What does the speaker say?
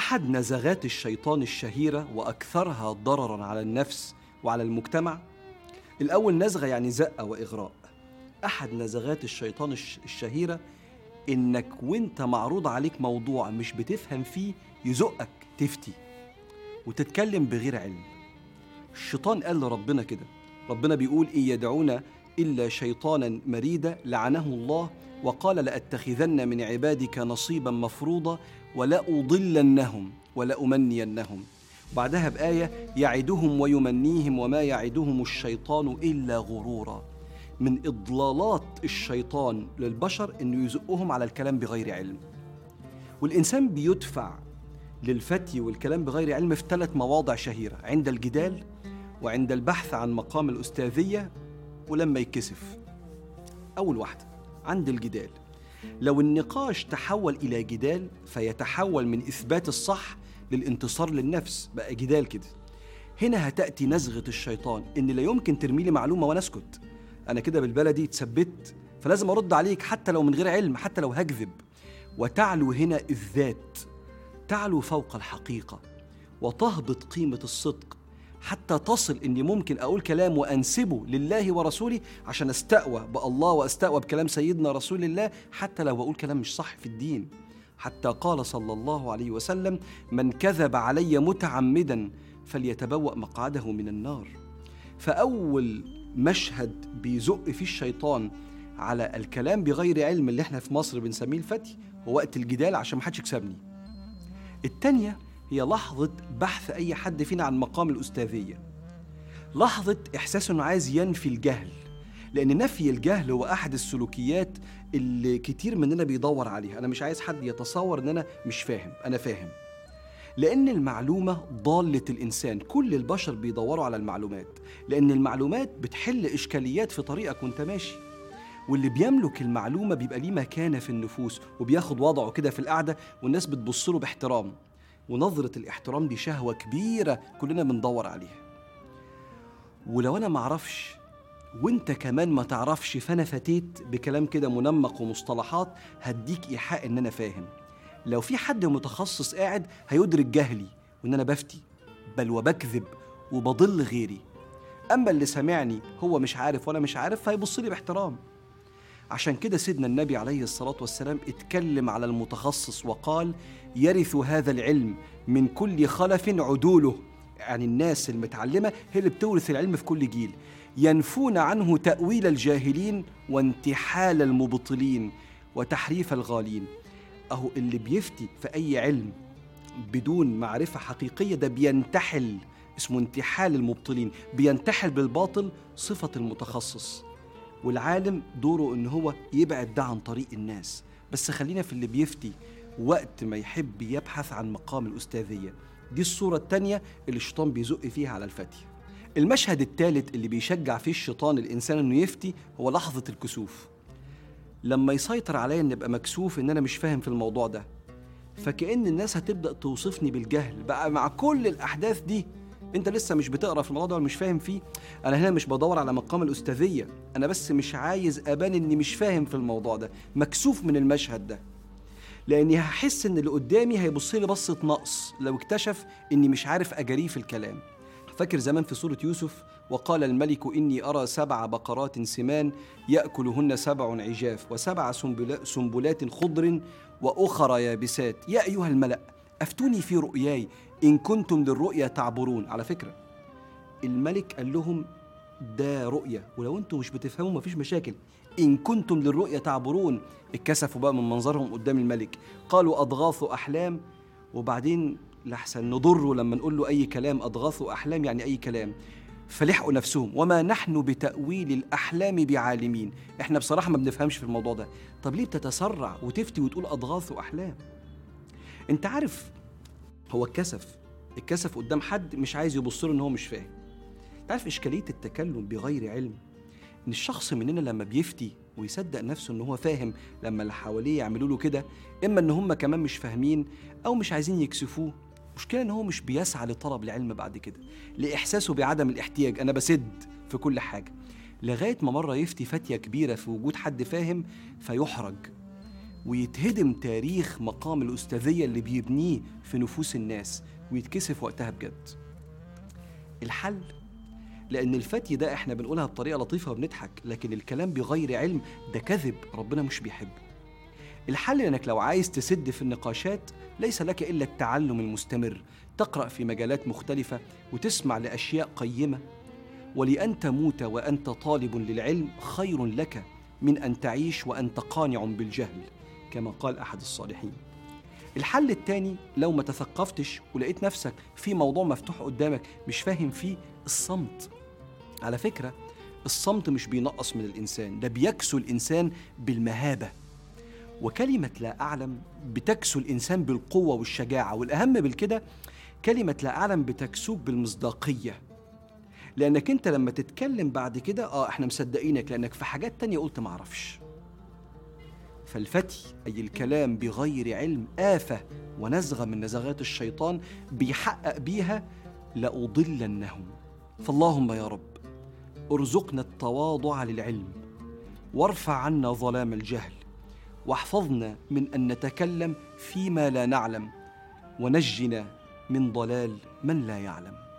أحد نزغات الشيطان الشهيرة وأكثرها ضررا على النفس وعلى المجتمع؟ الأول نزغة يعني زقة وإغراء. أحد نزغات الشيطان الش- الشهيرة إنك وإنت معروض عليك موضوع مش بتفهم فيه يزقك تفتي وتتكلم بغير علم. الشيطان قال لربنا كده. ربنا بيقول إن يدعون إلا شيطانا مريدا لعنه الله وقال لأتخذن من عبادك نصيبا مفروضا ولأضلنهم ولأمنينهم. بعدها بآية يعدهم ويمنيهم وما يعدهم الشيطان إلا غرورا. من إضلالات الشيطان للبشر إنه يزقهم على الكلام بغير علم. والإنسان بيدفع للفتي والكلام بغير علم في ثلاث مواضع شهيرة عند الجدال وعند البحث عن مقام الأستاذية ولما يتكسف. أول واحدة عند الجدال. لو النقاش تحول إلى جدال فيتحول من إثبات الصح للانتصار للنفس. بقى جدال كده. هنا هتأتي نزغة الشيطان إن لا يمكن ترمي لي معلومة وأنا أسكت أنا كده بالبلدي اتثبت فلازم أرد عليك حتى لو من غير علم حتى لو هكذب. وتعلو هنا الذات. تعلو فوق الحقيقة. وتهبط قيمة الصدق. حتى تصل إني ممكن أقول كلام وأنسبه لله ورسوله عشان استقوى بالله واستقوى بكلام سيدنا رسول الله حتى لو بقول كلام مش صح في الدين. حتى قال صلى الله عليه وسلم من كذب علي متعمدا فليتبوأ مقعده من النار. فأول مشهد بيزق فيه الشيطان على الكلام بغير علم اللي إحنا في مصر بنسميه الفتي هو وقت الجدال عشان محدش يكسبني. التانية هي لحظة بحث أي حد فينا عن مقام الأستاذية. لحظة إحساس إنه عايز ينفي الجهل لأن نفي الجهل هو أحد السلوكيات اللي كتير مننا بيدور عليها. أنا مش عايز حد يتصور إن أنا مش فاهم أنا فاهم. لأن المعلومة ضالة الإنسان كل البشر بيدوروا على المعلومات. لأن المعلومات بتحل إشكاليات في طريقك وأنت ماشي. واللي بيملك المعلومة بيبقى ليه مكانة في النفوس وبياخد وضعه كده في القعدة والناس بتبص له باحترام. ونظرة الاحترام دي شهوة كبيرة كلنا بندور عليها. ولو أنا معرفش وأنت كمان ما تعرفش فأنا فتيت بكلام كده منمق ومصطلحات هديك إيحاء إن أنا فاهم. لو في حد متخصص قاعد هيدرك جهلي وإن أنا بفتي بل وبكذب وبضل غيري. أما اللي سمعني هو مش عارف وأنا مش عارف فهيبص لي باحترام. عشان كده سيدنا النبي عليه الصلاة والسلام اتكلم على المتخصص وقال يرث هذا العلم من كل خلف عدوله. يعني الناس المتعلمة هي اللي بتورث العلم في كل جيل. ينفون عنه تأويل الجاهلين وانتحال المبطلين وتحريف الغالين. أهو اللي بيفتي في أي علم بدون معرفة حقيقية ده بينتحل اسمه انتحال المبطلين بينتحل بالباطل صفة المتخصص. والعالم دوره إن هو يبعد ده عن طريق الناس. بس خلينا في اللي بيفتي وقت ما يحب يبحث عن مقام الأستاذية دي الصورة التانية اللي الشيطان بيزق فيها على الفتي المشهد الثالث اللي بيشجع فيه الشيطان الإنسان إنه يفتي هو لحظة الكسوف. لما يسيطر عليا إن أبقى مكسوف إن أنا مش فاهم في الموضوع ده. فكأن الناس هتبدأ توصفني بالجهل. بقى مع كل الأحداث دي انت لسه مش بتقرا في الموضوع ده ولا مش فاهم فيه أنا هنا مش بدور على مقام الأستاذية أنا بس مش عايز ابان اني مش فاهم في الموضوع ده مكسوف من المشهد ده. لاني هحس ان اللي قدامي هيبص لي بصة نقص لو اكتشف اني مش عارف اجاريه في الكلام. فاكر زمان في سورة يوسف وقال الملك إني أرى سبع بقرات سمان يأكلهن سبع عجاف وسبع سنبلا- سنبلات خضر وأخر يابسات. يا أيها الملأ افتوني في رؤياي إن كنتم للرؤيا تعبرون. على فكرة الملك قال لهم ده رؤية ولو أنتم مش بتفهموا مفيش مشاكل. إن كنتم للرؤيا تعبرون اتكسفوا بقى من منظرهم قدام الملك. قالوا أضغاث أحلام. وبعدين لحسن نضره لما نقول له أي كلام. أضغاث أحلام يعني أي كلام. فلحقوا نفسهم. وما نحن بتأويل الأحلام بعالمين. إحنا بصراحة ما بنفهمش في الموضوع ده. طب ليه بتتسرع وتفتي وتقول أضغاث أحلام؟ انت عارف هو اتكسف. اتكسف قدام حد مش عايز يبص له ان هو مش فاهم. تعرف إشكالية التكلم بغير علم؟ إن الشخص مننا لما بيفتي ويصدق نفسه إن هو فاهم لما اللي حواليه يعملوا له كده إما إن هم كمان مش فاهمين أو مش عايزين يكسفوه مشكلة إن هو مش بيسعى لطلب العلم بعد كده لإحساسه بعدم الاحتياج. أنا بسد في كل حاجة. لغاية ما مرة يفتي فتية كبيرة في وجود حد فاهم فيحرج. ويتهدم تاريخ مقام الأستاذية اللي بيبنيه في نفوس الناس ويتكسف وقتها بجد. الحل؟ لأن الفتي ده إحنا بنقولها بطريقة لطيفة وبنضحك لكن الكلام بغير علم ده كذب ربنا مش بيحبه الحل إنك لو عايز تسد في النقاشات ليس لك إلا التعلم المستمر تقرأ في مجالات مختلفة وتسمع لأشياء قيمة. ولان تموت وأنت طالب للعلم خير لك من أن تعيش وانت قانع بالجهل. كما قال أحد الصالحين. الحل الثاني لو ما تثقفتش ولقيت نفسك في موضوع مفتوح قدامك مش فاهم فيه الصمت. على فكرة الصمت مش بينقص من الإنسان ده بيكسو الإنسان بالمهابة. وكلمة لا أعلم بتكسو الإنسان بالقوة والشجاعة والأهم بالكده كلمة لا أعلم بتكسوك بالمصداقية. لأنك أنت لما تتكلم بعد كده آه إحنا مصدقينك لأنك في حاجات تانية قلت معرفش فالفتي أي الكلام بغير علم آفة ونزغة من نزغات الشيطان بيحقق بيها لأضلنهم. فاللهم يا رب ارزقنا التواضع للعلم وارفع عنا ظلام الجهل واحفظنا من أن نتكلم فيما لا نعلم ونجنا من ضلال من لا يعلم.